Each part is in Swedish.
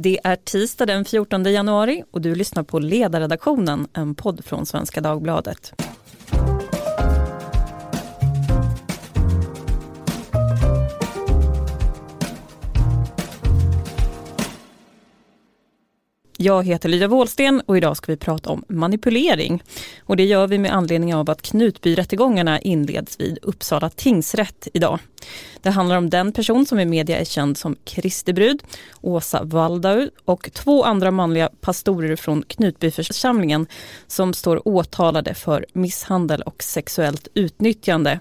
Det är tisdag den 14 januari och du lyssnar på Ledarredaktionen, en podd från Svenska Dagbladet. Jag heter Lydia Wåhlsten och idag ska vi prata om manipulering. Och det gör vi med anledning av att Knutbyrättegångarna inleds vid Uppsala tingsrätt idag. Det handlar om den person som i media är känd som Kristebrud, Åsa Waldau och två andra manliga pastorer från Knutbyförsamlingen som står åtalade för misshandel och sexuellt utnyttjande.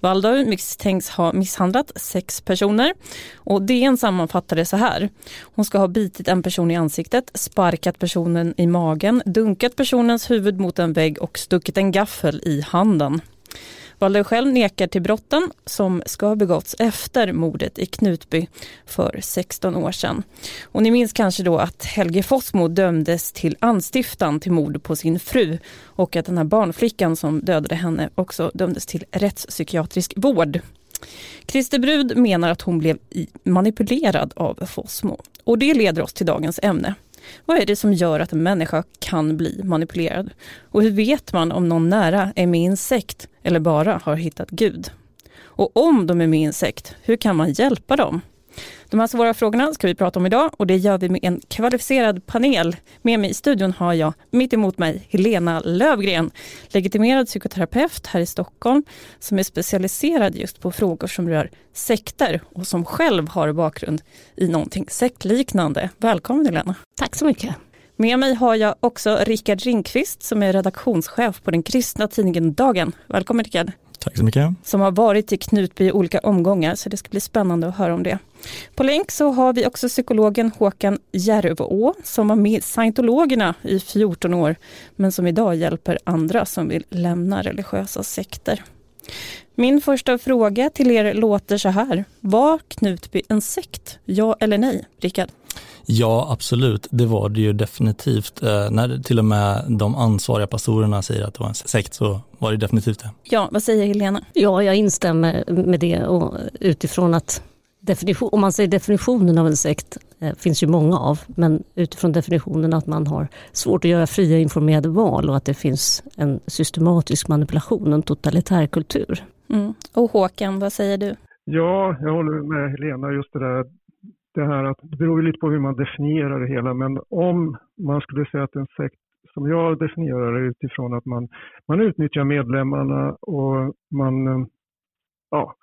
Waldau misstänks ha misshandlat sex personer och DN sammanfattar det så här. Hon ska ha bitit en person i ansiktet, sparkat personen i magen, dunkat personens huvud mot en vägg och stuckit en gaffel i handen. Balder själv nekar till brotten som ska ha begåtts efter mordet i Knutby för 16 år sedan. Och ni minns kanske då att Helge Fossmo dömdes till anstiftan till mord på sin fru och att den här barnflickan som dödade henne också dömdes till rättspsykiatrisk vård. Christer Brud menar att hon blev manipulerad av Fossmo och det leder oss till dagens ämne. Vad är det som gör att en människa kan bli manipulerad? Och hur vet man om någon nära är med i en sekt eller bara har hittat Gud? Och om de är med i en sekt, hur kan man hjälpa dem? De här svåra frågorna ska vi prata om idag och det gör vi med en kvalificerad panel. Med mig i studion har jag mitt emot mig Helena Lövgren, legitimerad psykoterapeut här i Stockholm som är specialiserad just på frågor som rör sekter och som själv har bakgrund i någonting sektliknande. Välkommen Helena. Tack så mycket. Med mig har jag också Rickard Ringqvist som är redaktionschef på den kristna tidningen Dagen. Välkommen Rickard. Tack så mycket. Som har varit i Knutby i olika omgångar, så det ska bli spännande att höra om det. På länk så har vi också psykologen Håkan Järvå som var med scientologerna i 14 år, men som idag hjälper andra som vill lämna religiösa sekter. Min första fråga till er låter så här. Var Knutby en sekt? Ja eller nej? Rickard? Ja, absolut. Det var det ju definitivt. Eh, när till och med de ansvariga pastorerna säger att det var en sekt så var det definitivt det. Ja, vad säger Helena? Ja, jag instämmer med det och utifrån att definition, om man säger definitionen av en sekt eh, finns ju många av, men utifrån definitionen att man har svårt att göra fria informerade val och att det finns en systematisk manipulation, en totalitär kultur. Mm. Och Håkan, vad säger du? Ja, jag håller med Helena just det där det här att det beror lite på hur man definierar det hela, men om man skulle säga att en sekt som jag definierar det utifrån att man, man utnyttjar medlemmarna och man, eh, ja,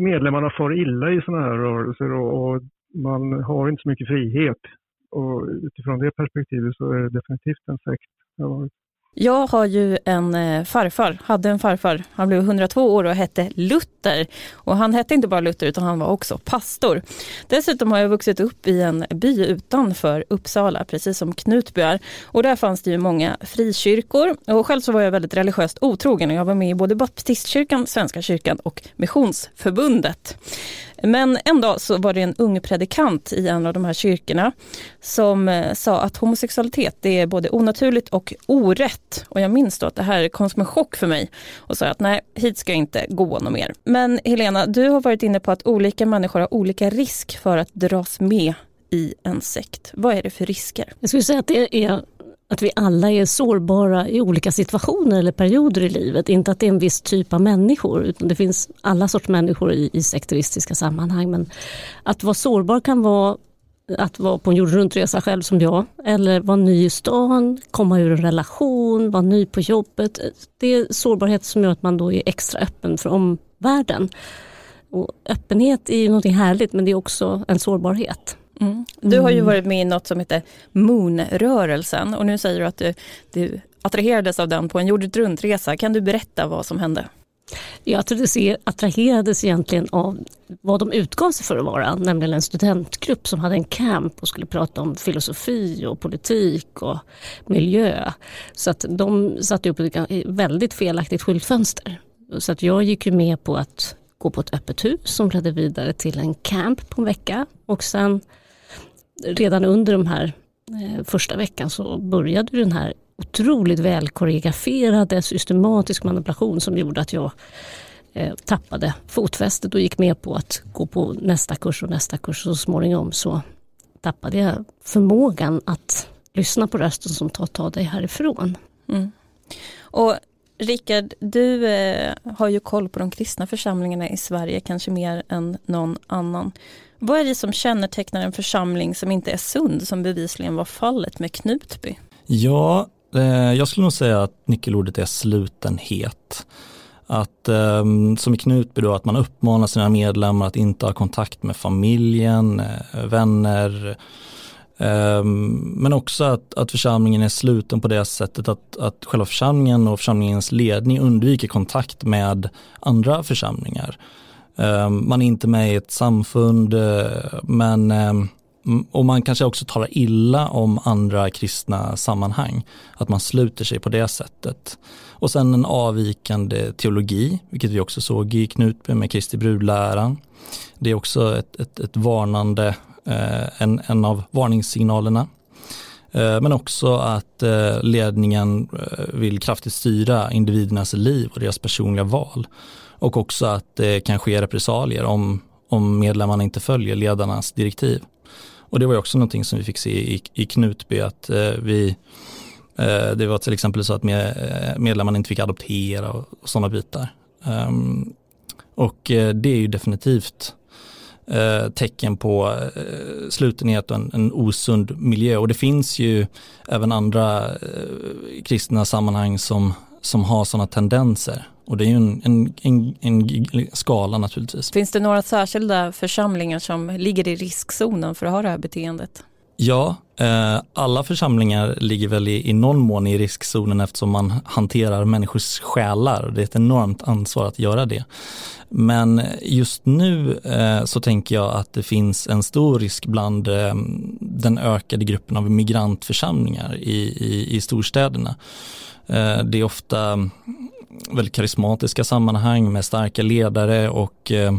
medlemmarna far illa i sådana här rörelser och, och, man har inte så mycket frihet. Och utifrån det perspektivet så är det definitivt en sekt. Jag har ju en eh, farfar, hade en farfar, han blev 102 år och hette Luther. Och han hette inte bara Luther utan han var också pastor. Dessutom har jag vuxit upp i en by utanför Uppsala, precis som Knutby är. Och där fanns det ju många frikyrkor. Och själv så var jag väldigt religiöst otrogen och jag var med i både baptistkyrkan, Svenska kyrkan och Missionsförbundet. Men en dag så var det en ung predikant i en av de här kyrkorna som eh, sa att homosexualitet det är både onaturligt och orätt. Och jag minns då att det här kom som en chock för mig och sa att nej, hit ska jag inte gå något mer. Men Helena, du har varit inne på att olika människor har olika risk för att dras med i en sekt. Vad är det för risker? Jag skulle säga att det är att vi alla är sårbara i olika situationer eller perioder i livet. Inte att det är en viss typ av människor, utan det finns alla sorts människor i, i sekteristiska sammanhang. Men att vara sårbar kan vara att vara på en jordruntresa själv som jag, eller vara ny i stan, komma ur en relation, vara ny på jobbet. Det är sårbarhet som gör att man då är extra öppen för omvärlden. Och öppenhet är ju någonting härligt men det är också en sårbarhet. Mm. Du har ju varit med i något som heter Moonrörelsen och nu säger du att du, du attraherades av den på en jordet runt-resa. Kan du berätta vad som hände? Jag attraherades egentligen av vad de utgav sig för att vara, nämligen en studentgrupp som hade en camp och skulle prata om filosofi och politik och miljö. Så att de satte upp ett väldigt felaktigt skyltfönster. Så att jag gick ju med på att gå på ett öppet hus som ledde vidare till en camp på en vecka och sen redan under de här eh, första veckan så började den här otroligt välkoreograferade, systematisk manipulation som gjorde att jag eh, tappade fotfästet och gick med på att gå på nästa kurs och nästa kurs och så småningom så tappade jag förmågan att lyssna på rösten som tar, ta dig härifrån. Mm. Och Rickard, du eh, har ju koll på de kristna församlingarna i Sverige, kanske mer än någon annan. Vad är det som kännetecknar en församling som inte är sund, som bevisligen var fallet med Knutby? Ja, eh, jag skulle nog säga att nyckelordet är slutenhet. Att eh, som i Knutby då, att man uppmanar sina medlemmar att inte ha kontakt med familjen, eh, vänner, ehm, men också att, att församlingen är sluten på det sättet att, att själva församlingen och församlingens ledning undviker kontakt med andra församlingar. Ehm, man är inte med i ett samfund, eh, men ehm, och man kanske också talar illa om andra kristna sammanhang, att man sluter sig på det sättet. Och sen en avvikande teologi, vilket vi också såg i Knutby med Kristi brudläran. Det är också ett, ett, ett varnande, eh, en, en av varningssignalerna. Eh, men också att ledningen vill kraftigt styra individernas liv och deras personliga val. Och också att det kan ske repressalier om, om medlemmarna inte följer ledarnas direktiv. Och det var också någonting som vi fick se i, i Knutby, att eh, vi eh, det var till exempel så att med, eh, medlemmarna inte fick adoptera och, och sådana bitar. Um, och eh, det är ju definitivt eh, tecken på eh, slutenhet och en, en, osund miljö. Och det finns ju även andra eh, kristna sammanhang som, som har sådana tendenser. Och det är ju en, en, en, en, skala naturligtvis. Finns det några särskilda församlingar som ligger i riskzonen för att ha det här beteendet? Ja, eh, alla församlingar ligger väl i, i någon mån i riskzonen eftersom man hanterar människors själar. Det är ett enormt ansvar att göra det. Men just nu eh, så tänker jag att det finns en stor risk bland eh, den ökade gruppen av migrantförsamlingar i, i, i storstäderna. Eh, det är ofta väldigt karismatiska sammanhang med starka ledare och eh,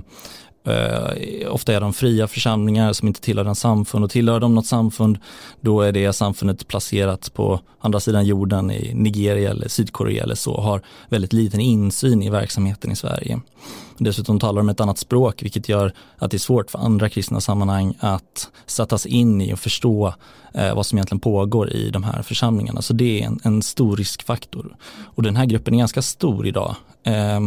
eh, ofta är de fria församlingar som inte tillhör en samfund och tillhör de något samfund då är det samfundet placerat på andra sidan jorden i Nigeria eller Sydkorea eller så och har väldigt liten insyn i verksamheten i Sverige. Dessutom talar de ett annat språk vilket gör att det är svårt för andra kristna sammanhang att sätta sig in i och förstå eh, vad som egentligen pågår i de här församlingarna. Så det är en, en stor riskfaktor. Och den här gruppen är ganska stor idag. Eh,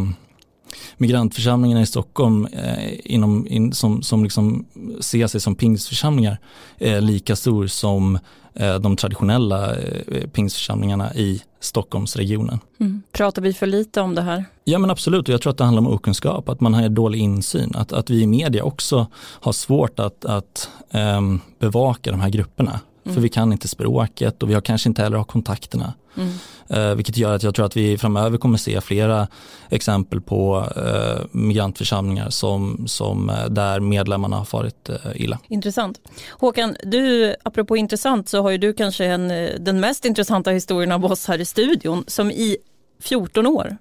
migrantförsamlingarna i Stockholm eh, inom, in, som, som liksom ser sig som pingstförsamlingar är lika stor som eh, de traditionella eh, pingstförsamlingarna i Stockholmsregionen. Mm. Pratar vi för lite om det här? Ja men absolut och jag tror att det handlar om okunskap, att man har dålig insyn, att, att vi i media också har svårt att, att um, bevaka de här grupperna. Mm. För vi kan inte språket och vi har kanske inte heller har kontakterna. Mm. Eh, vilket gör att jag tror att vi framöver kommer se flera exempel på eh, migrantförsamlingar som, som eh, där medlemmarna har farit eh, illa. Intressant. Håkan, du, apropå intressant så har ju du kanske en, eh, den mest intressanta historien av oss här i studion som i 14 år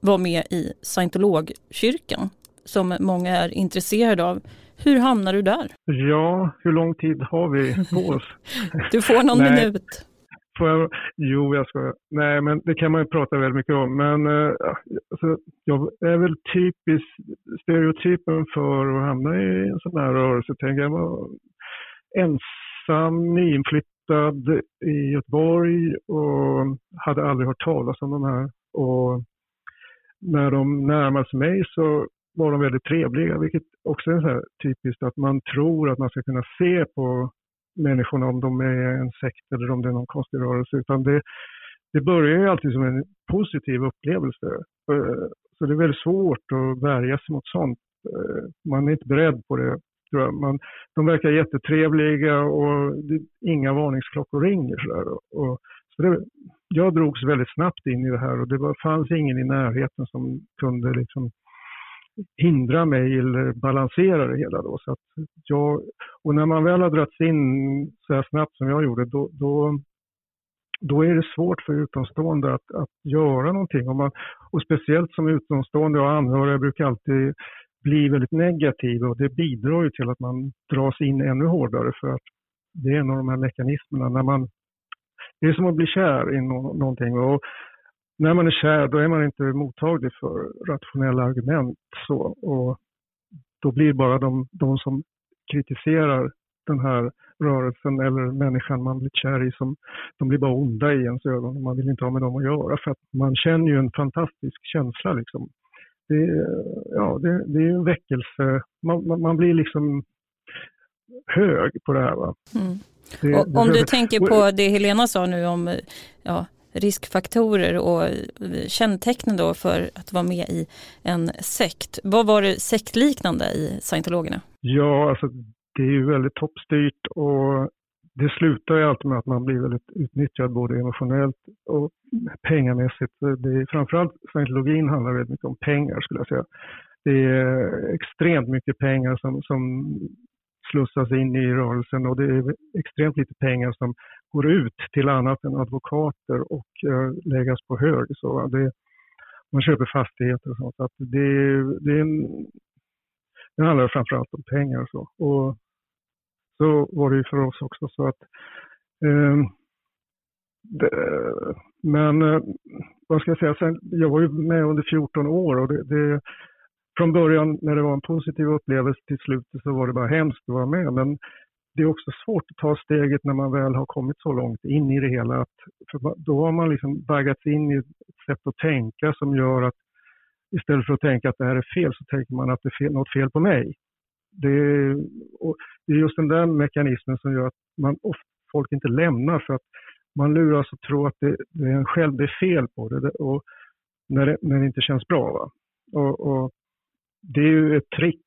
var med i scientologkyrkan som många är intresserade av. Hur hamnar du där? Ja, hur lång tid har vi på oss? du får någon minut. Får jag, jo, jag ska. Nej, men det kan man ju prata väldigt mycket om. Men äh, alltså, jag är väl typiskt stereotypen för att hamna i en sån här rörelse. Tänker jag var ensam, nyinflyttad i Göteborg och hade aldrig hört talas om de här. Och när de närmade sig mig så var de väldigt trevliga, vilket också är så här typiskt att man tror att man ska kunna se på människorna om de är en sekt eller om det är någon konstig rörelse. Utan det, det börjar ju alltid som en positiv upplevelse. Eh, så det är väldigt svårt att värja sig mot sånt. Eh, man är inte beredd på det. tror Man, de verkar jättetrevliga och det, inga varningsklockor ringer. Så, där. Och, så det, jag drogs väldigt snabbt in i det här och det var, fanns ingen i närheten som kunde liksom hindra mig eller balansera det hela. Då. Så att jag, och när man väl har dragits in så här snabbt som jag gjorde, då, då, då är det svårt för utomstående att, att göra någonting. Och, man, och speciellt som utomstående och anhöriga brukar alltid bli väldigt negativa och det bidrar ju till att man dras in ännu hårdare för att det är en av de här mekanismerna. När man, det är som att bli kär i no, någonting. Och när man är kär då är man inte mottaglig för rationella argument. Så, och då blir bara de, de som kritiserar den här rörelsen eller människan man blir kär i som de blir bara onda i ens ögon. Man vill inte ha med dem att göra för att man känner ju en fantastisk känsla liksom. Det, ja, det, det är en väckelse. Man, man, man, blir liksom hög på det här. Va? Mm. Det, och, om du tänker på det Helena sa nu om ja, riskfaktorer och kännetecknen då för att vara med i en sekt. Vad var det sektliknande i scientologerna? Ja, alltså det är ju väldigt toppstyrt och det slutar ju alltid med att man blir väldigt utnyttjad både emotionellt och pengamässigt. Det är, framförallt scientologin handlar väldigt mycket om pengar skulle jag säga. Det är extremt mycket pengar som, som slussas in i rörelsen och det är extremt lite pengar som går ut till annat än advokater och eh, läggas på hög. Så det, man köper fastigheter och sånt. Så att det, det, är en, det handlar framförallt om pengar. Och så. Och så var det ju för oss också. Så att, eh, det, men eh, vad ska jag säga, Sen, jag var ju med under 14 år och det, det från början när det var en positiv upplevelse till slutet så var det bara hemskt att vara med. Men det är också svårt att ta steget när man väl har kommit så långt in i det hela. Att, för då har man liksom baggats in i ett sätt att tänka som gör att istället för att tänka att det här är fel så tänker man att det är fel, något fel på mig. Det är, det är just den där mekanismen som gör att man, ofta, folk inte lämnar för att man luras att tro att det, det är en själv det är fel på det och när det, när det inte känns bra. Va? Och, och det är ju ett trick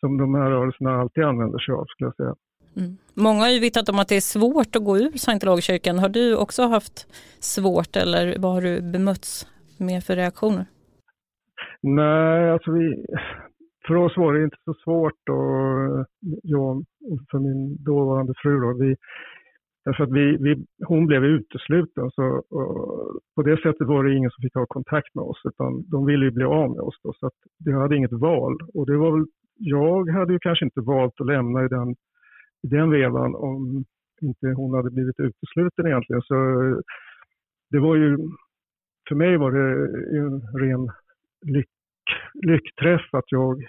som de här rörelserna alltid använder sig av skulle jag säga. Mm. Många har ju vittnat om att det är svårt att gå ur scientologkyrkan. Har du också haft svårt eller vad har du bemötts med för reaktioner? Nej, alltså vi, för oss var det inte så svårt och jag och för min dåvarande fru då, vi, därför att vi, vi, hon blev utesluten så på det sättet var det ingen som fick ha kontakt med oss utan de ville ju bli av med oss då så att vi hade inget val och det var väl, jag hade ju kanske inte valt att lämna i den i den vevan om inte hon hade blivit utesluten egentligen. Så det var ju, för mig var det en ren lyck, lyckträff att jag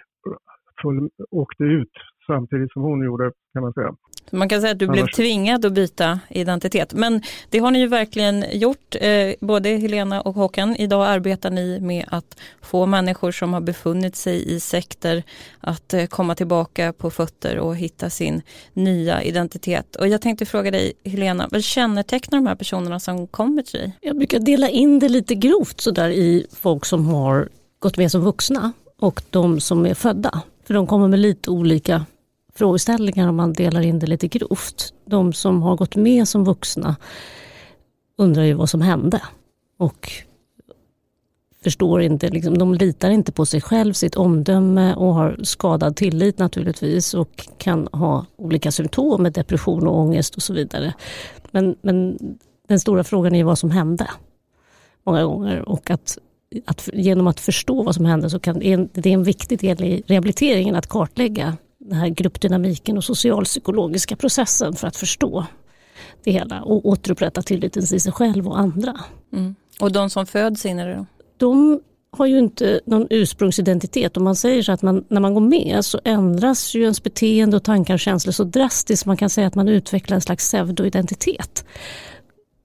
full, åkte ut samtidigt som hon gjorde kan man säga. Man kan säga att du Annars... blev tvingad att byta identitet. Men det har ni ju verkligen gjort, eh, både Helena och Håkan. Idag arbetar ni med att få människor som har befunnit sig i sekter att eh, komma tillbaka på fötter och hitta sin nya identitet. Och jag tänkte fråga dig Helena, vad kännetecknar de här personerna som kommer till dig? Jag brukar dela in det lite grovt sådär i folk som har gått med som vuxna och de som är födda. För de kommer med lite olika frågeställningar om man delar in det lite grovt. De som har gått med som vuxna undrar ju vad som hände. Och förstår inte, liksom, de litar inte på sig själv, sitt omdöme och har skadad tillit naturligtvis och kan ha olika symptom med depression och ångest och så vidare. Men, men den stora frågan är vad som hände många gånger och att, att genom att förstå vad som hände så kan det är en viktig del i rehabiliteringen att kartlägga den här gruppdynamiken och socialpsykologiska processen för att förstå det hela och återupprätta tilliten till sig själv och andra. Mm. Och de som föds in i det då? De har ju inte någon ursprungsidentitet. Om man säger så att man, när man går med så ändras ju ens beteende och tankar och känslor så drastiskt. Man kan säga att man utvecklar en slags pseudoidentitet.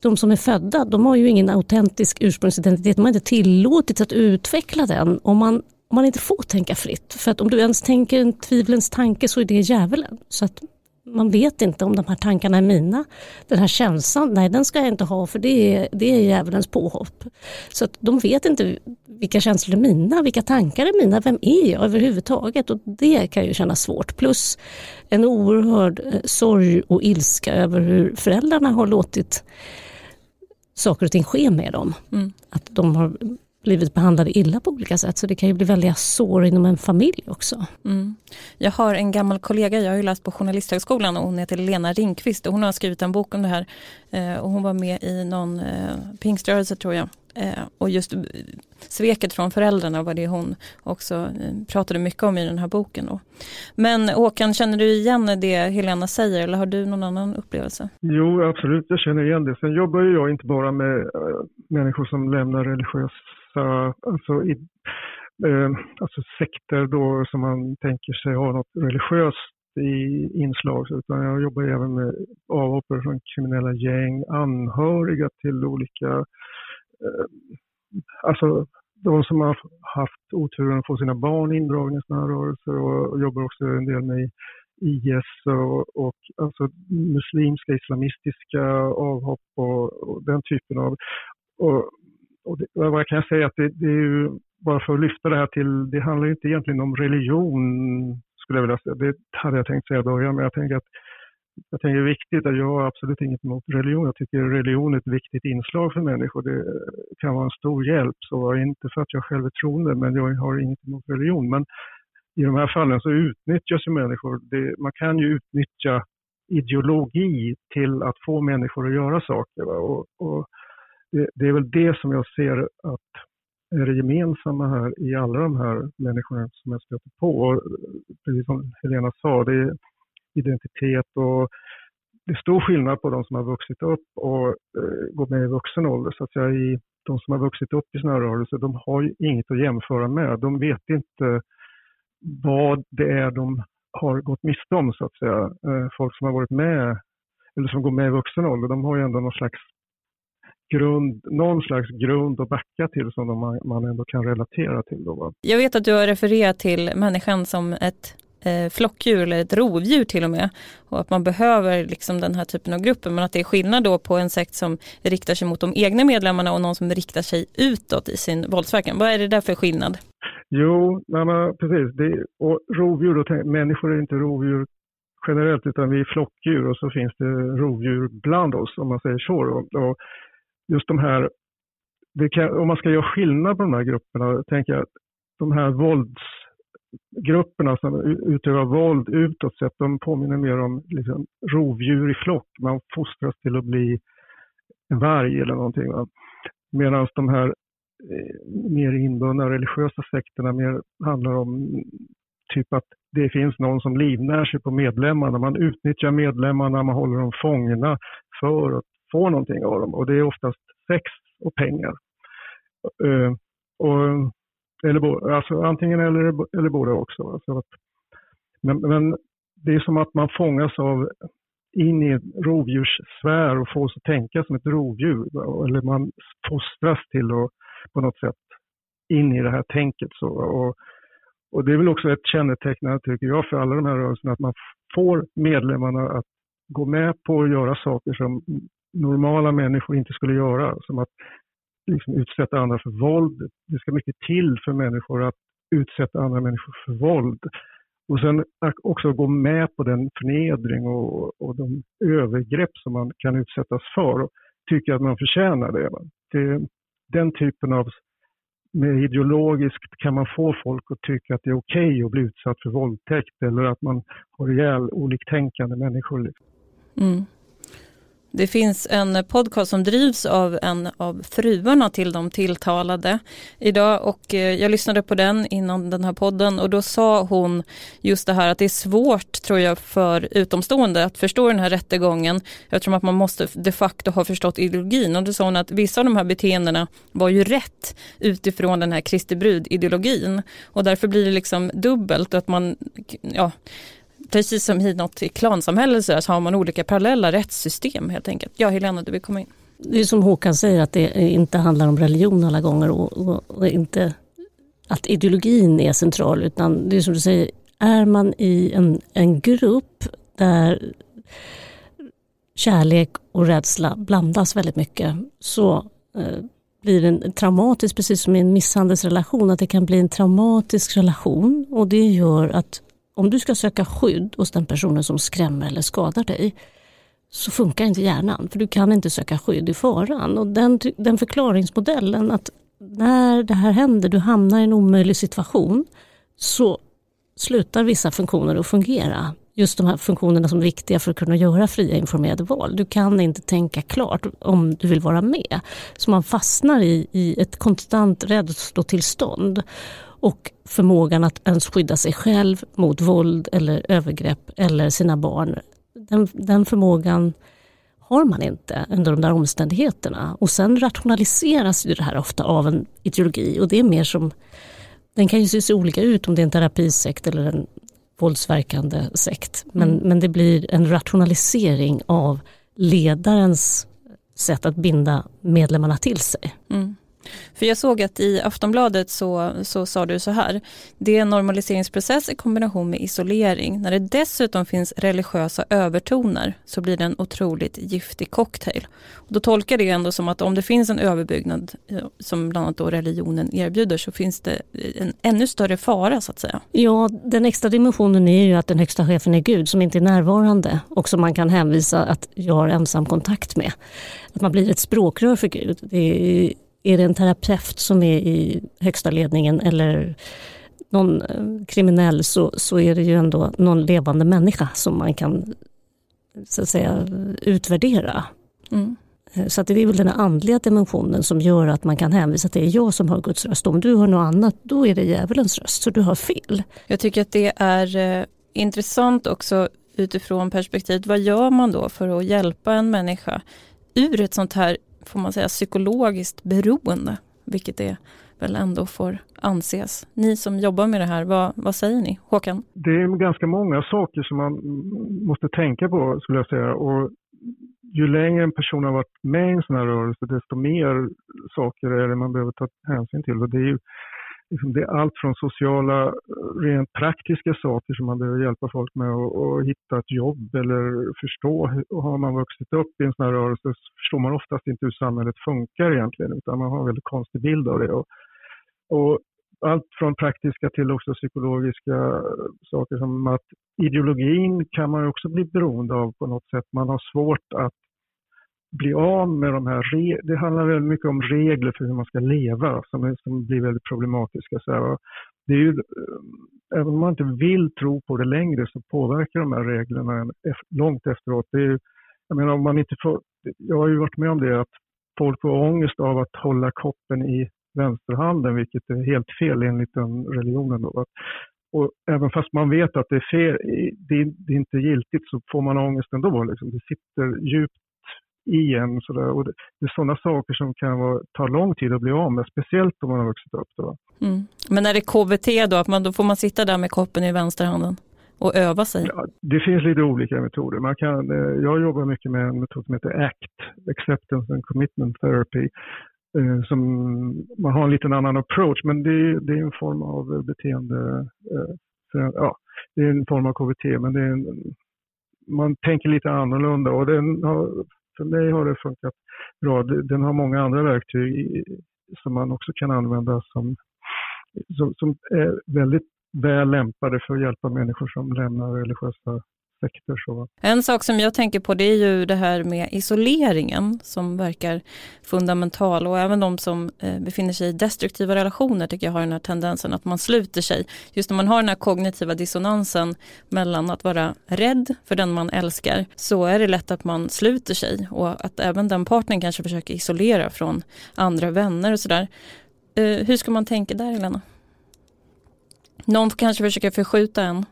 De som är födda de har ju ingen autentisk ursprungsidentitet. De har inte tillåtits att utveckla den. Om man man inte får tänka fritt. För att om du ens tänker en tvivlens tanke så är det djävulen. Så att man vet inte om de här tankarna är mina. Den här känslan, nej den ska jag inte ha för det är, det är djävulens påhopp. Så att de vet inte vilka känslor är mina, vilka tankar är mina, vem är jag överhuvudtaget? Och det kan ju kännas svårt. Plus en oerhörd eh, sorg och ilska över hur föräldrarna har låtit saker och ting ske med dem. Mm. Att de har blivit behandlade illa på olika sätt. Så det kan ju bli väldiga sår inom en familj också. Mm. Jag har en gammal kollega, jag har ju läst på Journalisthögskolan och hon heter Lena Ringqvist och hon har skrivit en bok om det här. Eh, och hon var med i någon eh, pingströrelse tror jag. Eh, och just sveket från föräldrarna var det hon också eh, pratade mycket om i den här boken. Då. Men Håkan, känner du igen det Helena säger eller har du någon annan upplevelse? Jo, absolut, jag känner igen det. Sen jobbar jag inte bara med eh, människor som lämnar religiösa alltså, i, eh, alltså sekter då som man tänker sig har något religiöst i inslag utan jag jobbar även med avhoppare från kriminella gäng, anhöriga till olika, eh, Eh, alltså de som har haft oturen att få sina barn indragna i sådana här rörelser och jobbar också en del med IS och, och alltså muslimska, islamistiska avhopp och, och den typen av... Och, och det, vad jag kan säga att det, det, är ju, bara för att lyfta det här till, det handlar inte egentligen om religion skulle jag vilja säga. Det hade jag tänkt säga i början, men jag tänker att jag tänker det är viktigt att jag har absolut inget emot religion. Jag tycker religion är ett viktigt inslag för människor. Det kan vara en stor hjälp. Så inte för att jag själv är troende, men jag har inget emot religion. Men i de här fallen så utnyttjas ju människor. Det, man kan ju utnyttja ideologi till att få människor att göra saker. Och, och det, det, är väl det som jag ser att är det gemensamma här i alla de här människorna som jag stöter på. Och precis som Helena sa, det är identitet och det är stor skillnad på de som har vuxit upp och eh, går med i vuxen ålder. Så att säga, i, de som har vuxit upp i sådana här rörelser, de har ju inget att jämföra med. De vet inte vad det är de har gått miste om så att säga. Eh, folk som har varit med eller som går med i vuxen ålder, de har ju ändå någon slags grund, någon slags grund att backa till som de, man ändå kan relatera till. Då, va? Jag vet att du har refererat till människan som ett eh, flockdjur eller ett rovdjur till och med. Och att man behöver liksom den här typen av grupper men att det är skillnad då på en sekt som riktar sig mot de egna medlemmarna och någon som riktar sig utåt i sin våldsverkan. Vad är det där för skillnad? Jo, nej, precis. Det, och rovdjur, då, människor är inte rovdjur generellt utan vi är flockdjur och så finns det rovdjur bland oss om man säger så. Och, och just de här, kan, om man ska göra skillnad på de här grupperna, tänker jag att de här vålds... Grupperna som utövar våld utåt sett, de påminner mer om liksom, rovdjur i flock. Man fostras till att bli en varg eller någonting. Medan de här eh, mer inbundna religiösa sekterna mer handlar om typ att det finns någon som livnär sig på medlemmarna. Man utnyttjar medlemmarna, man håller dem fångna för att få någonting av dem. Och det är oftast sex och pengar. Eh, och, eller, alltså antingen eller, eller båda också. Alltså att, men, men det är som att man fångas av in i en rovdjurssfär och fås att tänka som ett rovdjur. Eller man fostras till att på något sätt in i det här tänket. Så, och, och det är väl också ett kännetecknande, tycker jag, för alla de här rörelserna, att man får medlemmarna att gå med på att göra saker som normala människor inte skulle göra. Som att liksom utsätta andra för våld. Det ska mycket till för människor att utsätta andra människor för våld. Och sen också gå med på den förnedring och, och de övergrepp som man kan utsättas för och tycka att man förtjänar det. det den typen av med ideologiskt kan man få folk att tycka att det är okej okay att bli utsatt för våldtäkt eller att man har ihjäl oliktänkande människor. Liksom. Mm. Det finns en podcast som drivs av en av fruarna till de tilltalade idag och eh, jag lyssnade på den innan den här podden och då sa hon just det här att det är svårt tror jag för utomstående att förstå den här rättegången. Eftersom att man måste de facto ha förstått ideologin och då sa hon att vissa av de här beteendena var ju rätt utifrån den här Kristi brud-ideologin och därför blir det liksom dubbelt att man ja, precis som i något klansamhälle så, så har man olika parallella rättssystem helt enkelt. Ja, Helena, du vill komma in. Det är som Håkan säger att det inte handlar om religion alla gånger och, och, och inte att ideologin är central utan det är som du säger, är man i en, en grupp där kärlek och rädsla blandas väldigt mycket så eh, blir det traumatiskt, precis som i en misshandelsrelation, att det kan bli en traumatisk relation och det gör att om du ska söka skydd hos den personen som skrämmer eller skadar dig så funkar inte hjärnan för du kan inte söka skydd i faran. Och den, den förklaringsmodellen att när det här händer, du hamnar i en omöjlig situation så slutar vissa funktioner att fungera. Just de här funktionerna som är viktiga för att kunna göra fria informerade val. Du kan inte tänka klart om du vill vara med. Så man fastnar i, i ett konstant rädslotillstånd och förmågan att ens skydda sig själv mot våld eller övergrepp eller sina barn. Den, den förmågan har man inte under de där omständigheterna. Och sen rationaliseras ju det här ofta av en ideologi och det är mer som, den kan ju se olika ut om det är en terapisekt eller en våldsverkande sekt. Men, mm. men det blir en rationalisering av ledarens sätt att binda medlemmarna till sig. Mm. För jag såg att i Aftonbladet så, så sa du så här. Det är en normaliseringsprocess i kombination med isolering. När det dessutom finns religiösa övertoner så blir det en otroligt giftig cocktail. Och då tolkar det ändå som att om det finns en överbyggnad eh, som bland annat då religionen erbjuder så finns det eh, en ännu större fara så att säga. Ja, den extra dimensionen är ju att den högsta chefen är Gud som inte är närvarande och som man kan hänvisa att jag har ensam kontakt med. Att man blir ett språkrör för Gud. Det är är det en terapeut som är i högsta ledningen eller någon eh, kriminell så, så är det ju ändå någon levande människa som man kan så att säga utvärdera. Mm. Eh, så att det är väl den andliga dimensionen som gör att man kan hänvisa till att det är jag som har Guds röst. Om du hör något annat, då är det djävulens röst, så du har fel. Jag tycker att det är eh, intressant också utifrån perspektivet, vad gör man då för att hjälpa en människa ur ett sånt här får man säga, psykologiskt beroende, vilket det väl ändå får anses. Ni som jobbar med det här, vad, vad säger ni? Håkan? Det är ganska många saker som man måste tänka på skulle jag säga. Och ju längre en person har varit med i en sån här rörelse, desto mer saker är det man behöver ta hänsyn till. Och det är ju liksom, det är allt från sociala, eh, rent praktiska saker som man behöver hjälpa folk med att hitta ett jobb eller förstå. Och har man vuxit upp i en sån här rörelse så förstår man oftast inte hur samhället funkar egentligen, utan man har en väldigt konstig bild av det. Och, och allt från praktiska till också psykologiska eh, saker som att ideologin kan man också bli beroende av på något sätt. Man har svårt att bli av med de här, det handlar väldigt mycket om regler för hur man ska leva som, är, som blir väldigt problematiska. Så här. Det är ju, eh, även om man inte vill tro på det längre så påverkar de här reglerna långt efteråt. Det är, jag menar om man inte får, jag har ju varit med om det att folk får ångest av att hålla koppen i vänsterhanden, vilket är helt fel enligt den religionen. Då. Och även fast man vet att det är fel, det, det är inte giltigt så får man ångest ändå. Liksom. Det sitter djupt igen. Så där. Och det, det är sådana saker som kan vara, ta lång tid att bli av med, speciellt om man har vuxit upp. Då. Mm. Men är det KBT då, att man, då får man sitta där med koppen i vänsterhanden? och öva sig? Ja, det finns lite olika metoder. Man kan, eh, jag jobbar mycket med en metod som heter ACT, Acceptance and Commitment Therapy. Eh, som, man har en liten annan approach, men det, det är en form av beteende, eh, ja, det är en form av KBT, men det är en, man tänker lite annorlunda och den har för mig har det funkat bra. Den har många andra verktyg som man också kan använda som, som, som är väldigt väl lämpade för att hjälpa människor som lämnar religiösa sektor. Så. En sak som jag tänker på det är ju det här med isoleringen som verkar fundamental och även de som eh, befinner sig i destruktiva relationer tycker jag har den här tendensen att man sluter sig. Just när man har den här kognitiva dissonansen mellan att vara rädd för den man älskar så är det lätt att man sluter sig och att även den partnern kanske försöker isolera från andra vänner och sådär. Eh, hur ska man tänka där Helena? Någon kanske försöker förskjuta en.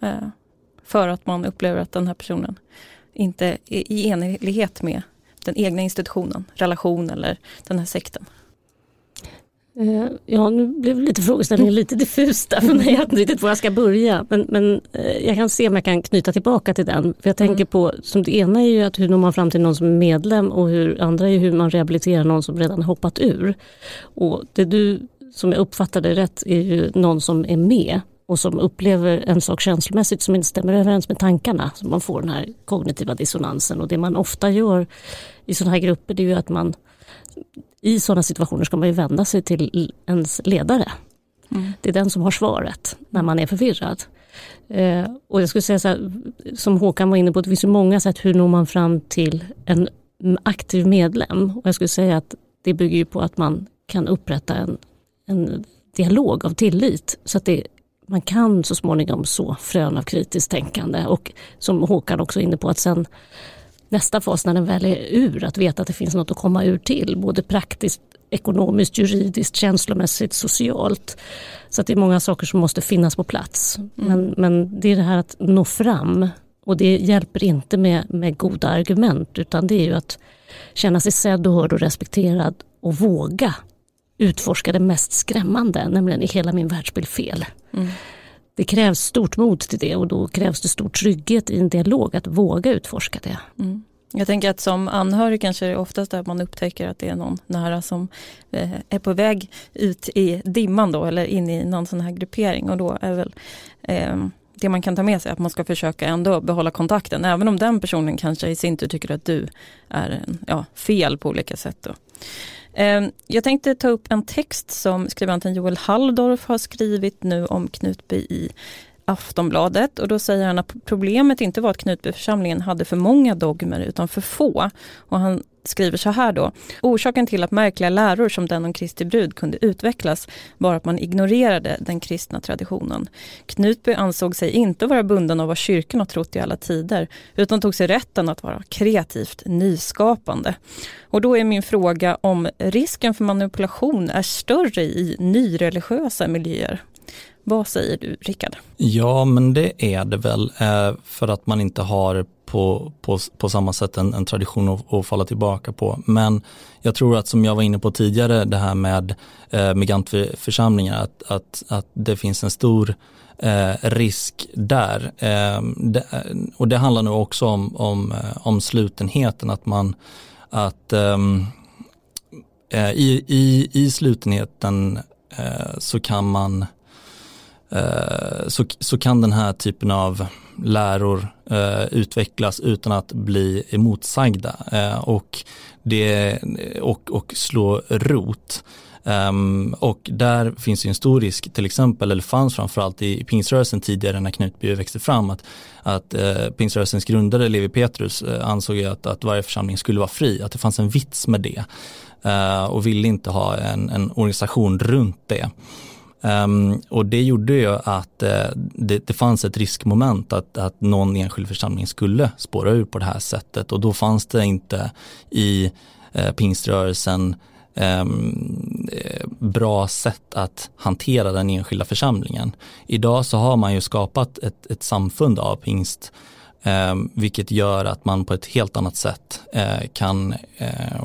Eh, för att man upplever att den här personen inte är i enlighet med den egna institutionen, relation eller den här sekten. Eh, ja, nu blev lite frågeställningen lite diffus där för mig. Jag vet inte riktigt var jag ska börja. Men, men eh, jag kan se om jag kan knyta tillbaka till den. För jag tänker mm. på, som det ena är ju att hur når man fram till någon som är medlem och hur andra är hur man rehabiliterar någon som redan hoppat ur. Och det du, som jag uppfattade rätt, är ju någon som är med och som upplever en sak känslomässigt som inte stämmer överens med tankarna. Så man får den här kognitiva dissonansen och det man ofta gör i sådana här grupper det är ju att man i sådana situationer ska man ju vända sig till ens ledare. Mm. Det är den som har svaret när man är förvirrad. Eh, och jag skulle säga så här, som Håkan var inne på, det finns ju många sätt hur når man fram till en aktiv medlem. Och jag skulle säga att det bygger ju på att man kan upprätta en, en dialog av tillit så att det man kan så småningom så frön av kritiskt tänkande och som Håkan också är inne på att sen nästa fas när den väl är ur, att veta att det finns något att komma ur till, både praktiskt, ekonomiskt, juridiskt, känslomässigt, socialt. Så att det är många saker som måste finnas på plats. Mm. Men, men det är det här att nå fram och det hjälper inte med, med goda argument utan det är ju att känna sig sedd och hörd och respekterad och våga utforska det mest skrämmande, nämligen är hela min världsbild fel? Mm. det krävs stort mod till det och då krävs det stor trygghet i en dialog att våga utforska det. Mm. Jag tänker att som anhörig kanske det är oftast att man upptäcker att det är någon nära som eh, är på väg ut i dimman då eller in i någon sån här gruppering och då är väl eh, det man kan ta med sig att man ska försöka ändå behålla kontakten även om den personen kanske i sin tur tycker att du är ja, fel på olika sätt. Då. Ehm, jag tänkte ta upp en text som skribenten Joel Halldorf har skrivit nu om Knutby i Aftonbladet och då säger han att problemet inte var att Knutbyförsamlingen hade för många dogmer utan för få. Och han skriver så här då. Orsaken till att märkliga läror som den om Kristi brud kunde utvecklas var att man ignorerade den kristna traditionen. Knutby ansåg sig inte vara bunden av vad kyrkan har trott i alla tider utan tog sig rätten att vara kreativt nyskapande. Och då är min fråga om risken för manipulation är större i nyreligiösa miljöer vad säger du Rickard? Ja men det är det väl eh, för att man inte har på, på, på samma sätt en, en tradition att, att, falla tillbaka på. Men jag tror att som jag var inne på tidigare det här med eh, migrantförsamlingar att, att, att det finns en stor eh, risk där. Eh, det, och det handlar nog också om, om, eh, om slutenheten att man att ehm, eh, i, i, i slutenheten eh, så kan man Eh, Eh, så, så kan den här typen av läror eh, utvecklas utan att bli emotsagda eh, och, det, och, och slå rot. Um, och där finns ju en stor risk, till exempel, eller fanns framförallt i, pingströrelsen tidigare när Knutby växte fram, att, att uh, pingströrelsens grundare Levi Petrus uh, ansåg att, att varje församling skulle vara fri, att det fanns en vits med det uh, och ville inte ha en, en organisation runt det. Um, och det gjorde ju att uh, det, det, fanns ett riskmoment att, att någon enskild församling skulle spåra ur på det här sättet och då fanns det inte i uh, pingströrelsen um, bra sätt att hantera den enskilda församlingen. Idag så har man ju skapat ett, ett samfund av pingst um, vilket gör att man på ett helt annat sätt uh, kan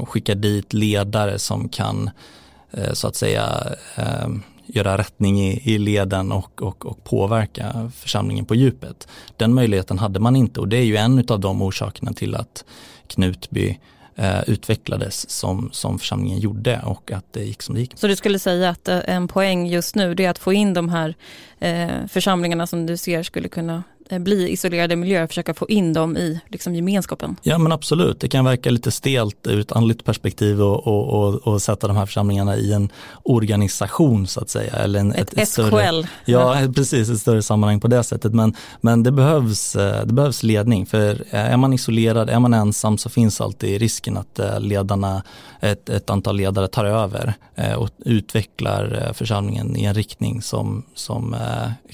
skicka dit ledare som kan så att säga göra rättning i, i leden och, och, och påverka församlingen på djupet. Den möjligheten hade man inte och det är ju en av de orsakerna till att Knutby eh, utvecklades som, som församlingen gjorde och att det gick som det gick. Så du skulle säga att eh, en poäng just nu det är att få in de här eh, församlingarna som du ser skulle kunna bli isolerade miljöer, försöka få in dem i liksom, gemenskapen. Ja men absolut, det kan verka lite stelt ur ett andligt perspektiv och, och, och, och sätta de här församlingarna i en organisation så att säga. Eller en, ett, ett SKL. Större, ja precis, ett större sammanhang på det sättet. Men, men det, behövs, eh, det behövs ledning för är man isolerad, är man ensam så finns alltid risken att eh, ledarna, ett, ett antal ledare tar över och utvecklar församlingen i en riktning som, som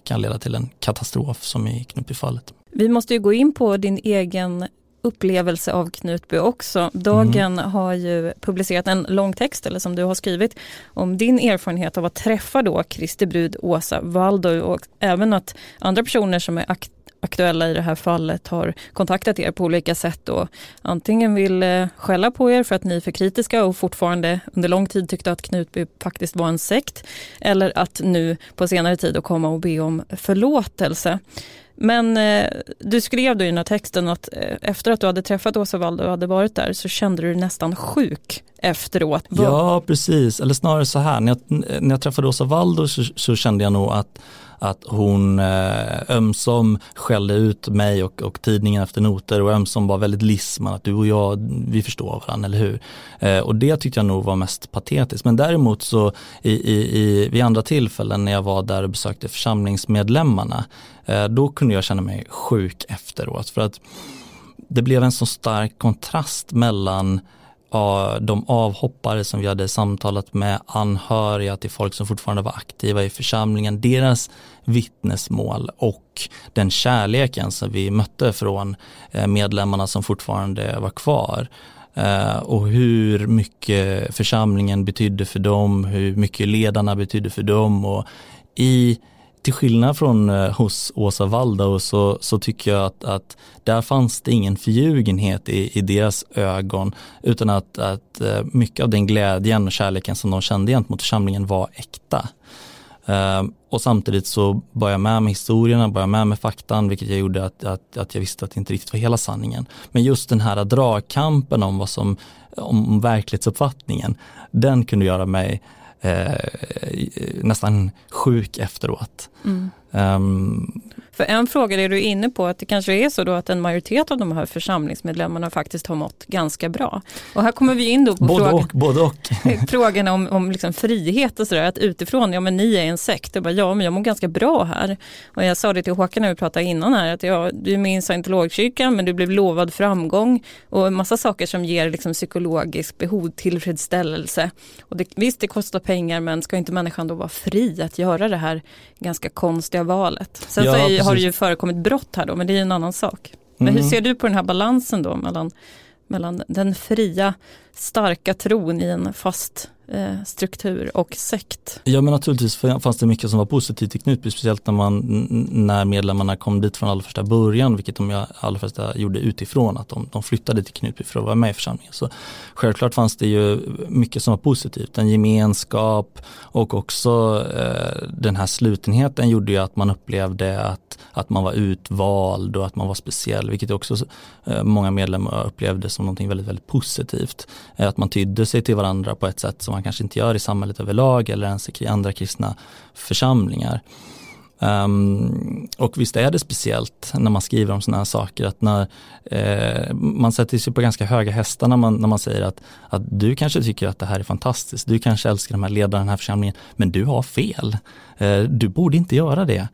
kan leda till en katastrof som i Knutbyfallet. Vi måste ju gå in på din egen upplevelse av Knutby också. Dagen mm. har ju publicerat en lång text, eller som du har skrivit, om din erfarenhet av att träffa då Kristi brud Åsa Waldau och även att andra personer som är akt aktuella i det här fallet har kontaktat er på olika sätt och antingen vill eh, skälla på er för att ni är för kritiska och fortfarande under lång tid tyckte att Knutby faktiskt var en sekt eller att nu på senare tid att komma och be om förlåtelse. Men eh, du skrev då i den här texten att eh, efter att du hade träffat Åsa Waldau och hade varit där så kände du dig nästan sjuk efteråt. Ja, precis. Eller snarare så här, när jag, när jag träffade Åsa Waldau så, så kände jag nog att att hon eh, ömsom skällde ut mig och, och tidningen efter noter och ömsom var väldigt lisman att du och jag, vi förstår varandra, eller hur? Eh, och det tyckte jag nog var mest patetiskt. Men däremot så i, i, i, vid andra tillfällen när jag var där och besökte församlingsmedlemmarna, eh, då kunde jag känna mig sjuk efteråt. För att det blev en så stark kontrast mellan de avhoppare som vi hade samtalat med, anhöriga till folk som fortfarande var aktiva i församlingen, deras vittnesmål och den kärleken som vi mötte från eh, medlemmarna som fortfarande var kvar. Eh, och hur mycket församlingen betydde för dem, hur mycket ledarna betydde för dem och i till skillnad från eh, hos Åsa Waldau så, så tycker jag att, att där fanns det ingen förljugenhet i, i deras ögon utan att, att eh, mycket av den glädjen och kärleken som de kände gentemot församlingen var äkta. Ehm, och samtidigt så bar jag med mig historierna, bar jag med mig faktan, vilket jag gjorde att, att, att jag visste att det inte riktigt var hela sanningen. Men just den här dragkampen om vad som, om verklighetsuppfattningen, den kunde göra mig Eh, eh, nästan sjuk efteråt. Mm. Um, för en fråga är du inne på att det kanske är så då att en majoritet av de här församlingsmedlemmarna faktiskt har mått ganska bra. Och här kommer vi in då på både frågan, och, både och. frågan om, om liksom frihet och sådär, att utifrån, ja men ni är en sekt, och bara, ja men jag mår ganska bra här. Och jag sa det till Håkan när vi pratade innan här, att ja, du är med i scientologkyrkan men du blev lovad framgång och en massa saker som ger liksom psykologisk behov, tillfredsställelse. Och det, visst det kostar pengar men ska inte människan då vara fri att göra det här ganska konstiga valet? Sen ja, så är, har det ju förekommit brott här då, men det är en annan sak. Men mm. hur ser du på den här balansen då mellan, mellan den fria, starka tron i en fast Eh, struktur och sekt. Ja men naturligtvis fanns det mycket som var positivt i Knutby, speciellt när, man, när medlemmarna kom dit från allra första början, vilket de allra första gjorde utifrån, att de, de flyttade till Knutby för att vara med i församlingen. Så självklart fanns det ju mycket som var positivt, en gemenskap och också eh, den här slutenheten gjorde ju att man upplevde att, att man var utvald och att man var speciell, vilket också eh, många medlemmar upplevde som någonting väldigt, väldigt positivt. Eh, att man tydde sig till varandra på ett sätt som man kanske inte gör i samhället överlag eller ens i andra kristna församlingar. Um, och visst är det speciellt när man skriver om sådana här saker att när eh, man sätter sig på ganska höga hästar när man, när man säger att, att du kanske tycker att det här är fantastiskt, du kanske älskar de här ledarna i den här församlingen, men du har fel. Eh, du borde inte göra det.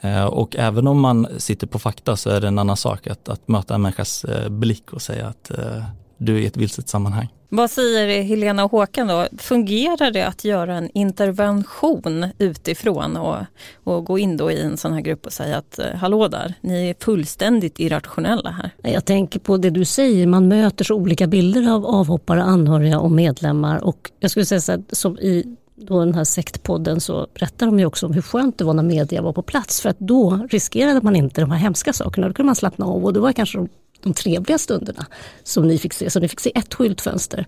Eh, och även om man sitter på fakta så är det en annan sak att, att möta en människas eh, blick och säga att eh, du är i ett vilset sammanhang. Vad säger Helena och Håkan då? Fungerar det att göra en intervention utifrån och, och gå in då i en sån här grupp och säga att eh, hallå där, ni är fullständigt irrationella här? Jag tänker på det du säger, man möter så olika bilder av avhoppare, anhöriga och medlemmar och jag skulle säga så här, som i då den här sektpodden så berättar de ju också om hur skönt det var när media var på plats för att då riskerade man inte de här hemska sakerna. Då kunde man slappna av och det var kanske de de trevliga stunderna som ni fick se. Så ni fick se ett skyltfönster.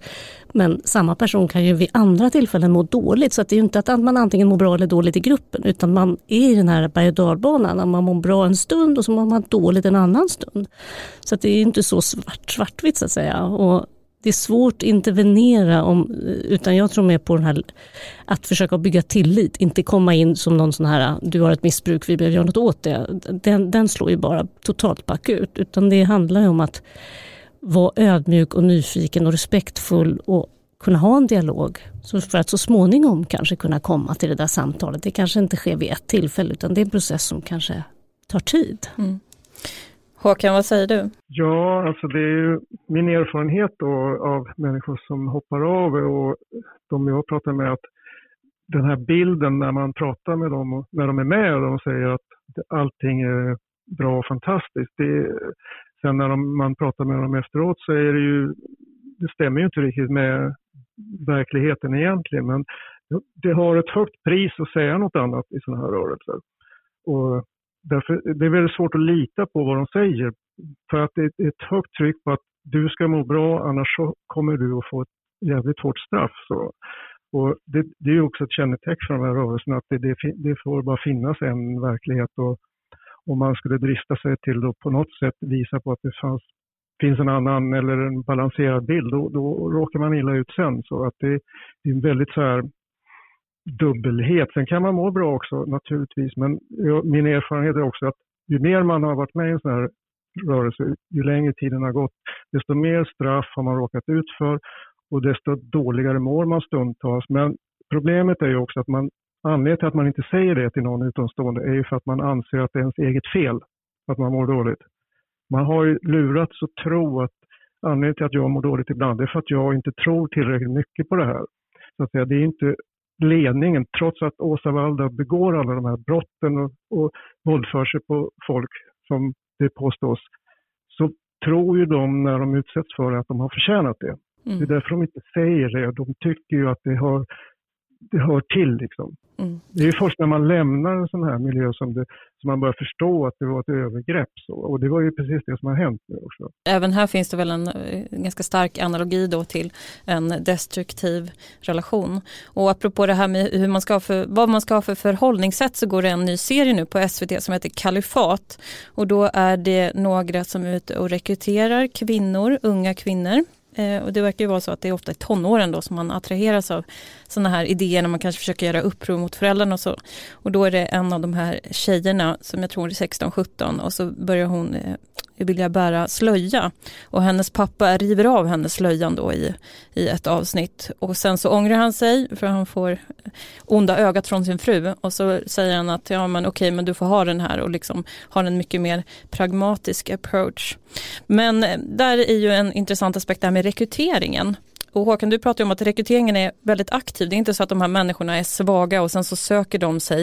Men samma person kan ju vid andra tillfällen må dåligt. Så att det är ju inte att man antingen mår bra eller dåligt i gruppen. Utan man är i den här berg och dalbanan. Man mår bra en stund och så mår man dåligt en annan stund. Så att det är inte så svart, svartvitt så att säga. Och det är svårt att intervenera om, utan jag tror mer på den här att försöka bygga tillit, inte komma in som någon sån här, du har ett missbruk, vi behöver göra något åt det. Den, den slår ju bara totalt bakut, utan det handlar ju om att vara ödmjuk och nyfiken och respektfull och kunna ha en dialog. Så för att så småningom kanske kunna komma till det där samtalet. Det kanske inte sker vid ett tillfälle utan det är en process som kanske tar tid. Mm. Håkan, vad säger du? Ja, alltså det är ju min erfarenhet då av människor som hoppar av och de jag pratar med att den här bilden när man pratar med dem, och när de är med och de säger att allting är bra och fantastiskt. Det, sen när de, man pratar med dem efteråt så är det ju, det stämmer ju inte riktigt med verkligheten egentligen, men det har ett högt pris att säga något annat i sådana här rörelser. Och Därför, det är väldigt svårt att lita på vad de säger. För att det är ett högt tryck på att du ska må bra, annars så kommer du att få ett jävligt hårt straff. Så. Och det, det är också ett kännetecken för de här rörelserna att det, det, det, får bara finnas en verklighet. Och om man skulle drista sig till att på något sätt visa på att det fanns, finns en annan eller en balanserad bild, då, då råkar man illa ut sen. Så att det, det är en väldigt så här dubbelhet. Sen kan man må bra också naturligtvis, men min erfarenhet är också att ju mer man har varit med i en sån här rörelse, ju längre tiden har gått, desto mer straff har man råkat ut för och desto dåligare mår man stundtals. Men problemet är ju också att man, anledningen till att man inte säger det till någon utomstående är ju för att man anser att det är ens eget fel att man mår dåligt. Man har ju lurats att tro att anledningen till att jag mår dåligt ibland är för att jag inte tror tillräckligt mycket på det här. Så att säga, det är inte ledningen, trots att Åsa Waldau begår alla de här brotten och, och våldför sig på folk som det påstås, så tror ju de när de utsätts för det att de har förtjänat det. Mm. Det är därför de inte säger det. De tycker ju att det har det hör till liksom. Mm. Det är först när man lämnar en sån här miljö som, det, som man börjar förstå att det var ett övergrepp. Så. Och det var ju precis det som har hänt nu också. Även här finns det väl en eh, ganska stark analogi då till en destruktiv relation. Och apropå det här med hur man ska för, vad man ska ha för förhållningssätt så går det en ny serie nu på SVT som heter Kalifat. Och då är det några som är ute och rekryterar kvinnor, unga kvinnor Eh, och det verkar ju vara så att det är ofta i tonåren då som man attraheras av sådana här idéer när man kanske försöker göra uppror mot föräldrarna och så. Och då är det en av de här tjejerna som jag tror är 16-17 och så börjar hon eh, vilja bära slöja. Och hennes pappa river av hennes slöjan då i, i ett avsnitt. Och sen så ångrar han sig för han får onda ögat från sin fru. Och så säger han att ja men okej men du får ha den här och liksom har en mycket mer pragmatisk approach. Men eh, där är ju en intressant aspekt det här med rekryteringen. Och Håkan, du pratar om att rekryteringen är väldigt aktiv. Det är inte så att de här människorna är svaga och sen så söker de sig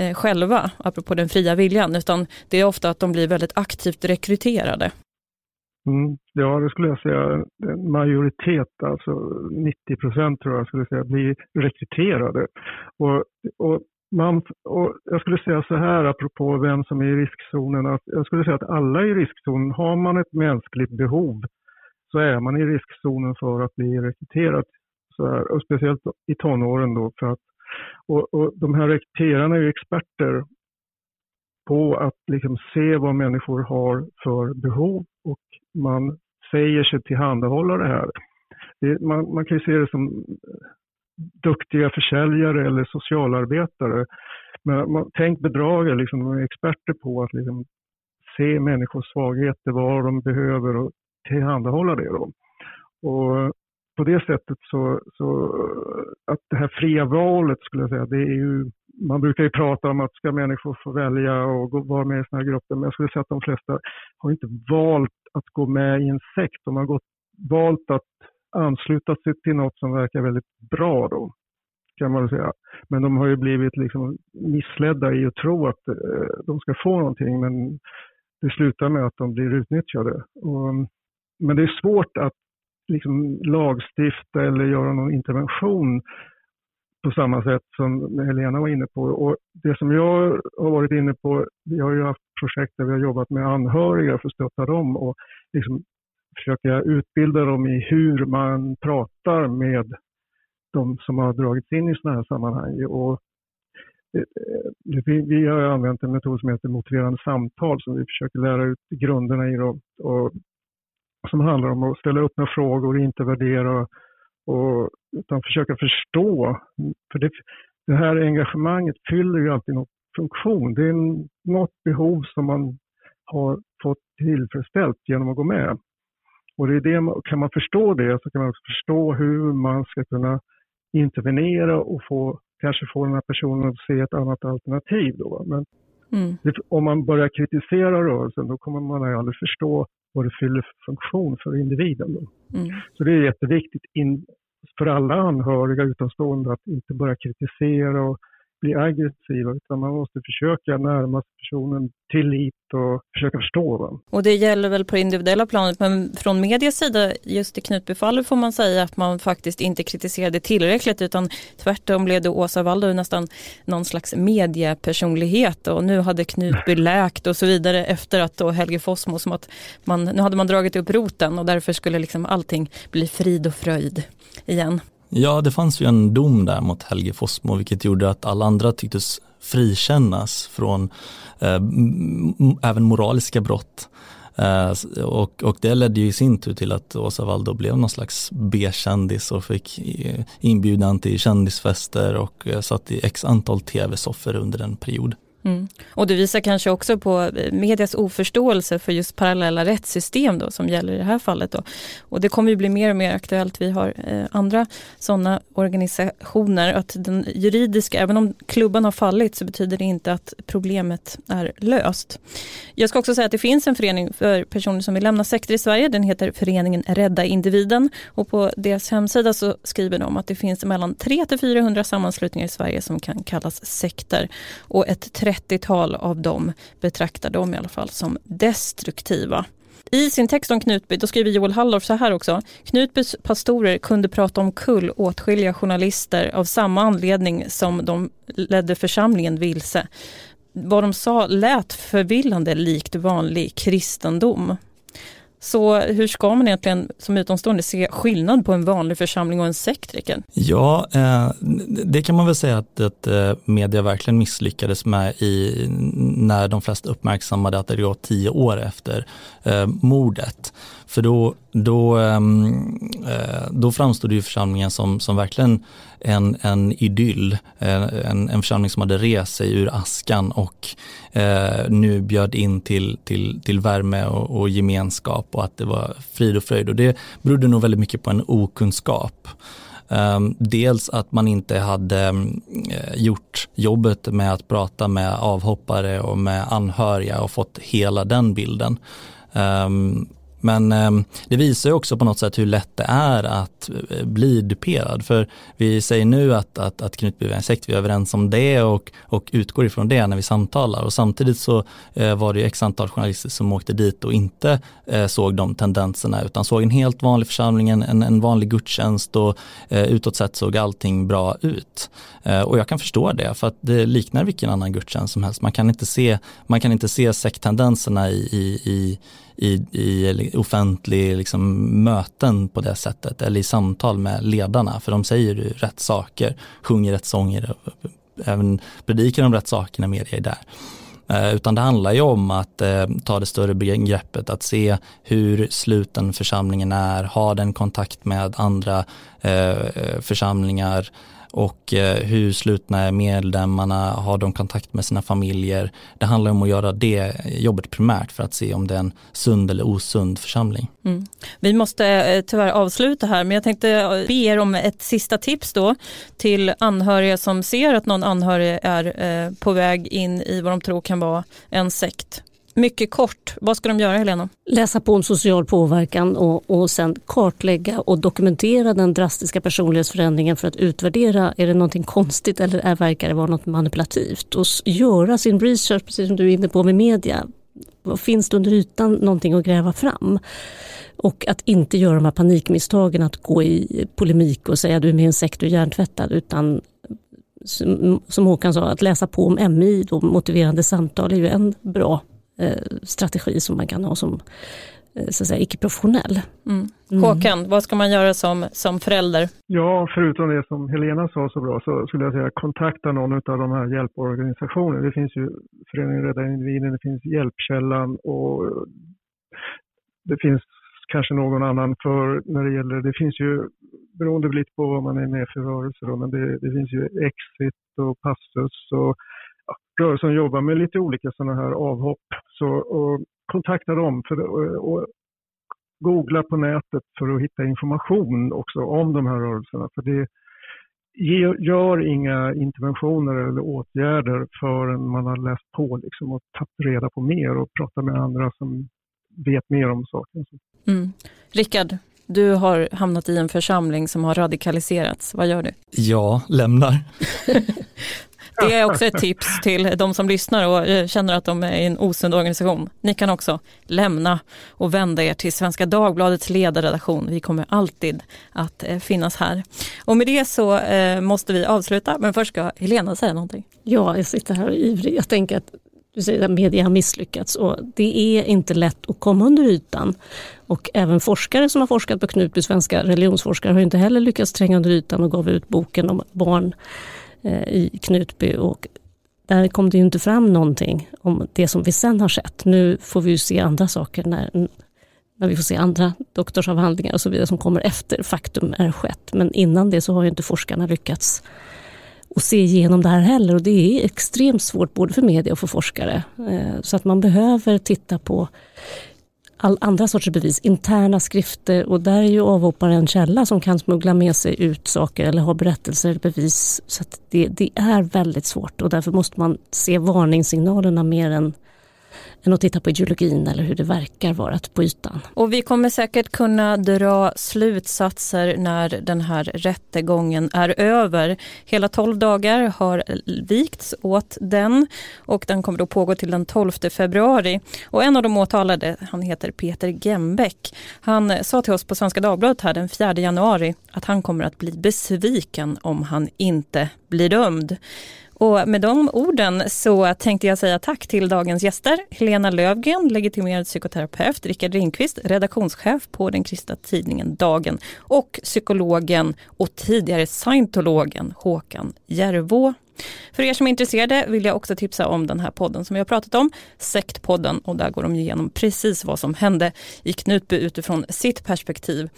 eh, själva, apropå den fria viljan, utan det är ofta att de blir väldigt aktivt rekryterade. Mm, ja, det skulle jag säga. En majoritet, alltså 90 procent tror jag skulle säga, blir rekryterade. Och, och, man, och jag skulle säga så här apropå vem som är i riskzonen, att jag skulle säga att alla i riskzonen, har man ett mänskligt behov så är man i riskzonen för att bli rekryterad. Så här, och speciellt i tonåren då. För att, och, och de här rekryterarna är ju experter på att liksom se vad människor har för behov och man säger sig tillhandahålla det här. Det, man, man, kan ju se det som eh, duktiga försäljare eller socialarbetare. Men man, tänk bedragare, liksom, de är experter på att liksom, se människors svagheter, vad de behöver och tillhandahålla det. Då. Och på det sättet så, så att det här fria valet skulle jag säga, det är ju, man brukar ju prata om att ska människor få välja och gå, vara med i sådana här grupper, men jag skulle säga att de flesta har inte valt att gå med i en sekt, de har gått, valt att ansluta sig till något som verkar väldigt bra då, kan man säga. Men de har ju blivit liksom missledda i att tro att eh, de ska få någonting, men det slutar med att de blir utnyttjade. Och men det är svårt att liksom lagstifta eller göra någon intervention på samma sätt som Helena var inne på. Och det som jag har varit inne på, vi har ju haft projekt där vi har jobbat med anhöriga för att stötta dem och liksom försöka utbilda dem i hur man pratar med de som har dragits in i sådana här sammanhang. Och eh, eh, vi, vi har använt en metod som heter motiverande samtal som vi försöker lära ut grunderna i. Och som handlar om att ställa öppna frågor, inte värdera och, utan försöka förstå. För det, det här engagemanget fyller ju alltid någon funktion. Det är något behov som man har fått tillfredsställt genom att gå med. Och det är det, kan man förstå det så kan man också förstå hur man ska kunna intervenera och få, kanske få den här personen att se ett annat alternativ. Då. Men mm. det, om man börjar kritisera rörelsen då kommer man aldrig förstå vad det fyller för funktion för individen. Mm. Så det är jätteviktigt in, för alla anhöriga utomstående att inte bara kritisera och bli aggressiva utan man måste försöka närma sig personen tillit och försöka förstå. Va? Och det gäller väl på individuella planet men från medias sida just i Knutbyfallet får man säga att man faktiskt inte kritiserade tillräckligt utan tvärtom blev det Åsa Waldau nästan någon slags mediepersonlighet och nu hade Knutby läkt och så vidare efter att då Helge Fossmo som att man, nu hade man dragit upp roten och därför skulle liksom allting bli frid och fröjd igen. Ja, det fanns ju en dom där mot Helge Fossmo vilket gjorde att alla andra tycktes frikännas från eh, även moraliska brott. Eh, och, och det ledde ju i sin tur till att Åsa Waldau blev någon slags B-kändis och fick eh, inbjudan till kändisfester och eh, satt i x antal tv-soffor under en period. Mm. Och det visar kanske också på eh, medias oförståelse för just parallella rättssystem då, som gäller i det här fallet. Då. Och det kommer ju bli mer och mer aktuellt. Vi har eh, andra sådana organisationer. Att den juridiska, även om klubban har fallit så betyder det inte att problemet är löst. Jag ska också säga att det finns en förening för personer som vill lämna sekter i Sverige. Den heter Föreningen Rädda Individen och på deras hemsida så skriver de att det finns mellan 300-400 sammanslutningar i Sverige som kan kallas sekter. Och ett 30-tal av dem betraktar de i alla fall som destruktiva. I sin text om Knutby då skriver Joel Halldorf så här också. Knutbys pastorer kunde prata om kull åtskilliga journalister av samma anledning som de ledde församlingen vilse. Vad de sa lät förvillande likt vanlig kristendom. Så hur ska man egentligen som utomstående se skillnad på en vanlig församling och en sekt, Rickard? Ja, eh, det kan man väl säga att, att eh, media verkligen misslyckades med i, när de flesta uppmärksammade att det gått tio år efter eh, mordet. För då, då, ehm, eh, då framstod ju församlingen som, som verkligen en, en idyll, eh, en, en församling som hade rest sig ur askan och eh, nu bjöd in till, till, till värme och, och, gemenskap och att det var frid och fröjd. Och det berodde nog väldigt mycket på en okunskap. Um, dels att man inte hade um, gjort jobbet med att prata med avhoppare och med anhöriga och fått hela den bilden. Um, men eh, det visar ju också på något sätt hur lätt det är att eh, bli duperad. För vi säger nu att, att, att Knutby är en sekt, vi är överens om det och, och utgår ifrån det när vi samtalar. Och samtidigt så eh, var det ju x antal journalister som åkte dit och inte eh, såg de tendenserna utan såg en helt vanlig församling, en, en vanlig gudstjänst och eh, utåt sett såg allting bra ut. Eh, och jag kan förstå det för att det liknar vilken annan gudstjänst som helst. Man kan inte se, man kan inte se sekttendenserna i, i, i i, i offentlig liksom, möten på det sättet eller i samtal med ledarna för de säger ju rätt saker, sjunger rätt sånger, även predikar om rätt saker när media är där. Eh, utan det handlar ju om att eh, ta det större greppet, att se hur sluten församlingen är, ha den kontakt med andra eh, eh församlingar, och eh, hur slutna är medlemmarna, har de kontakt med sina familjer. Det handlar om att göra det jobbet primärt för att se om det är en sund eller osund församling. Mm. Vi måste eh, tyvärr avsluta här men jag tänkte eh, be er om ett sista tips då till anhöriga som ser att någon anhörig är på väg in i vad de tror kan vara en sekt. Mycket kort, vad ska de göra Helena? Läsa på om social påverkan och, och sen kartlägga och dokumentera den drastiska personlighetsförändringen för att utvärdera, är det någonting konstigt eller är, verkar det vara något manipulativt? Och göra sin research, precis som du är inne på med media. Finns det under ytan någonting att gräva fram? Och att inte göra de här panikmisstagen att gå i polemik och säga du är med i en sekt och hjärntvättad utan som Håkan sa, att läsa på om MI, då, motiverande samtal, är ju en bra strategi som man kan ha som eh, så att säga, icke-professionell. Mm. mm. Håkan, vad ska man göra som, som förälder? Ja, förutom det som Helena sa så bra så skulle jag säga kontakta någon av de här hjälporganisationerna. Det finns ju Föreningen Rädda Individen, det finns Hjälpkällan och det finns kanske någon annan för när det gäller, det finns ju beroende lite på vad man är med för rörelse då, men det, det finns ju Exit och Passus och rörelsen jobbar med lite olika sådana här avhopp. Så och kontakta dem för, och, och googla på nätet för att hitta information också om de här rörelserna. För det gör inga interventioner eller åtgärder förrän man har läst på liksom och tagit reda på mer och pratat med andra som vet mer om saken. Mm. Rickard, du har hamnat i en församling som har radikaliserats. Vad gör du? Ja, lämnar. Det är också ett tips till de som lyssnar och eh, känner att de är i en osund organisation. Ni kan också lämna och vända er till Svenska Dagbladets ledarredaktion. Vi kommer alltid att eh, finnas här. Och med det så eh, måste vi avsluta, men först ska Helena säga någonting. Ja, jag sitter här och ivrig. Jag tänker att du säger att media har misslyckats och det är inte lätt att komma under ytan. Och även forskare som har forskat på Knutby, svenska religionsforskare, har inte heller lyckats tränga under ytan och gav ut boken om barn Eh, i Knutby och där kom det ju inte fram någonting om det som vi sen har sett. Nu får vi ju se andra saker när, när vi får se andra doktorsavhandlingar och så vidare som kommer efter faktum är skett. Men innan det så har ju inte forskarna lyckats att se igenom det här heller och det är extremt svårt både för media och för forskare. Eh, så att man behöver titta på all andra sorters bevis, interna skrifter och där är ju avhopparen en källa som kan smuggla med sig ut saker eller ha berättelser eller bevis. Så det, det, är väldigt svårt och därför måste man se varningssignalerna mer än än att titta på ideologin eller hur det verkar vara på ytan. Och vi kommer säkert kunna dra slutsatser när den här rättegången är över. Hela 12 dagar har vikts åt den och den kommer då pågå till den 12 februari. Och en av de åtalade, han heter Peter Gembäck. Han sa till oss på Svenska Dagbladet här den 4 januari att han kommer att bli besviken om han inte blir dömd. Och med de orden så tänkte jag säga tack till dagens gäster. Helena Lövgren, legitimerad psykoterapeut, Rickard Ringqvist, redaktionschef på den kristna tidningen Dagen och psykologen och tidigare scientologen Håkan Järvå. För er som är intresserade vill jag också tipsa om den här podden som vi har pratat om, Sektpodden, och där går de igenom precis vad som hände i Knutby utifrån sitt perspektiv.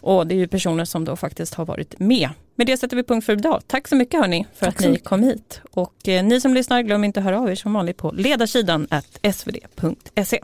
Och det är ju personer som då faktiskt har varit med. Med det sätter vi punkt för idag. Tack så mycket hörni för Tack att ni kom hit. Och eh, ni som lyssnar, glöm inte att höra av er som vanligt på ledarsidan svd.se.